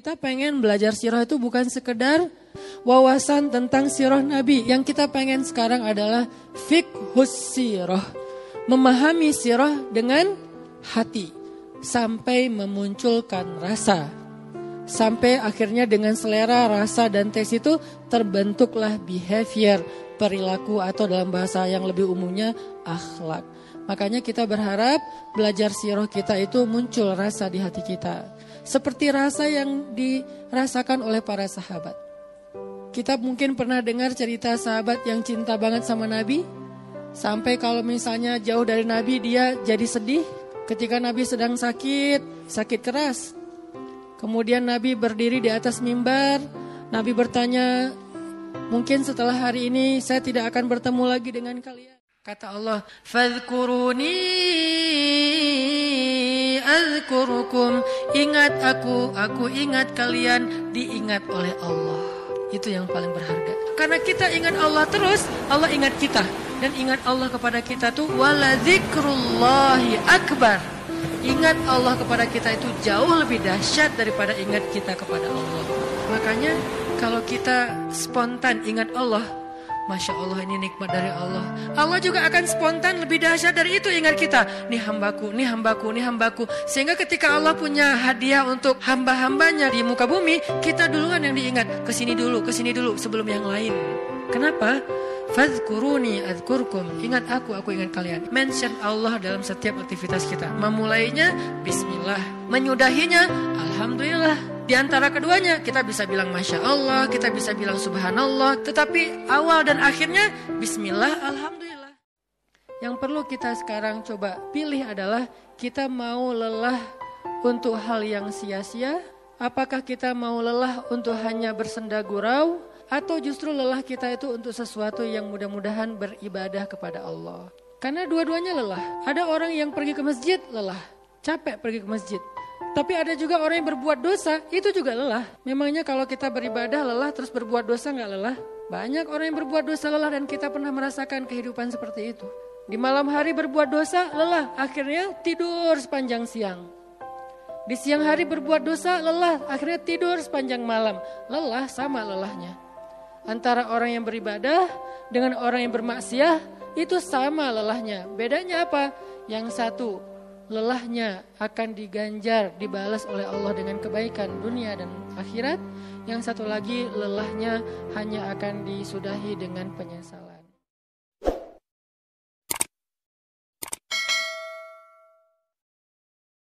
Kita pengen belajar sirah itu bukan sekedar wawasan tentang sirah Nabi. Yang kita pengen sekarang adalah fikhus sirah. Memahami sirah dengan hati. Sampai memunculkan rasa. Sampai akhirnya dengan selera, rasa, dan tes itu terbentuklah behavior, perilaku atau dalam bahasa yang lebih umumnya akhlak. Makanya kita berharap belajar sirah kita itu muncul rasa di hati kita seperti rasa yang dirasakan oleh para sahabat. Kita mungkin pernah dengar cerita sahabat yang cinta banget sama Nabi, sampai kalau misalnya jauh dari Nabi dia jadi sedih ketika Nabi sedang sakit, sakit keras. Kemudian Nabi berdiri di atas mimbar, Nabi bertanya, mungkin setelah hari ini saya tidak akan bertemu lagi dengan kalian. Kata Allah, "Fadhkuruni azkurukum." Ingat aku, aku ingat kalian, diingat oleh Allah. Itu yang paling berharga. Karena kita ingat Allah terus, Allah ingat kita. Dan ingat Allah kepada kita tuh wala zikrullahi akbar. Ingat Allah kepada kita itu jauh lebih dahsyat daripada ingat kita kepada Allah. Makanya kalau kita spontan ingat Allah, Masya Allah ini nikmat dari Allah. Allah juga akan spontan lebih dahsyat dari itu ingat kita. Nih hambaku, nih hambaku, nih hambaku. Sehingga ketika Allah punya hadiah untuk hamba-hambanya di muka bumi, kita duluan yang diingat. Ke sini dulu, ke sini dulu sebelum yang lain. Kenapa? Fadkuruni adkurkum. Ingat aku, aku ingat kalian. Mention Allah dalam setiap aktivitas kita. Memulainya Bismillah. Menyudahinya Alhamdulillah. Di antara keduanya kita bisa bilang Masya Allah, kita bisa bilang Subhanallah. Tetapi awal dan akhirnya Bismillah, Alhamdulillah. Yang perlu kita sekarang coba pilih adalah kita mau lelah untuk hal yang sia-sia. Apakah kita mau lelah untuk hanya bersenda gurau atau justru lelah kita itu untuk sesuatu yang mudah-mudahan beribadah kepada Allah. Karena dua-duanya lelah. Ada orang yang pergi ke masjid lelah, capek pergi ke masjid. Tapi ada juga orang yang berbuat dosa, itu juga lelah. Memangnya kalau kita beribadah lelah terus berbuat dosa nggak lelah? Banyak orang yang berbuat dosa lelah dan kita pernah merasakan kehidupan seperti itu. Di malam hari berbuat dosa lelah, akhirnya tidur sepanjang siang. Di siang hari berbuat dosa lelah, akhirnya tidur sepanjang malam. Lelah sama lelahnya. Antara orang yang beribadah dengan orang yang bermaksiat itu sama lelahnya. Bedanya apa? Yang satu lelahnya akan diganjar, dibalas oleh Allah dengan kebaikan dunia dan akhirat. Yang satu lagi lelahnya hanya akan disudahi dengan penyesalan.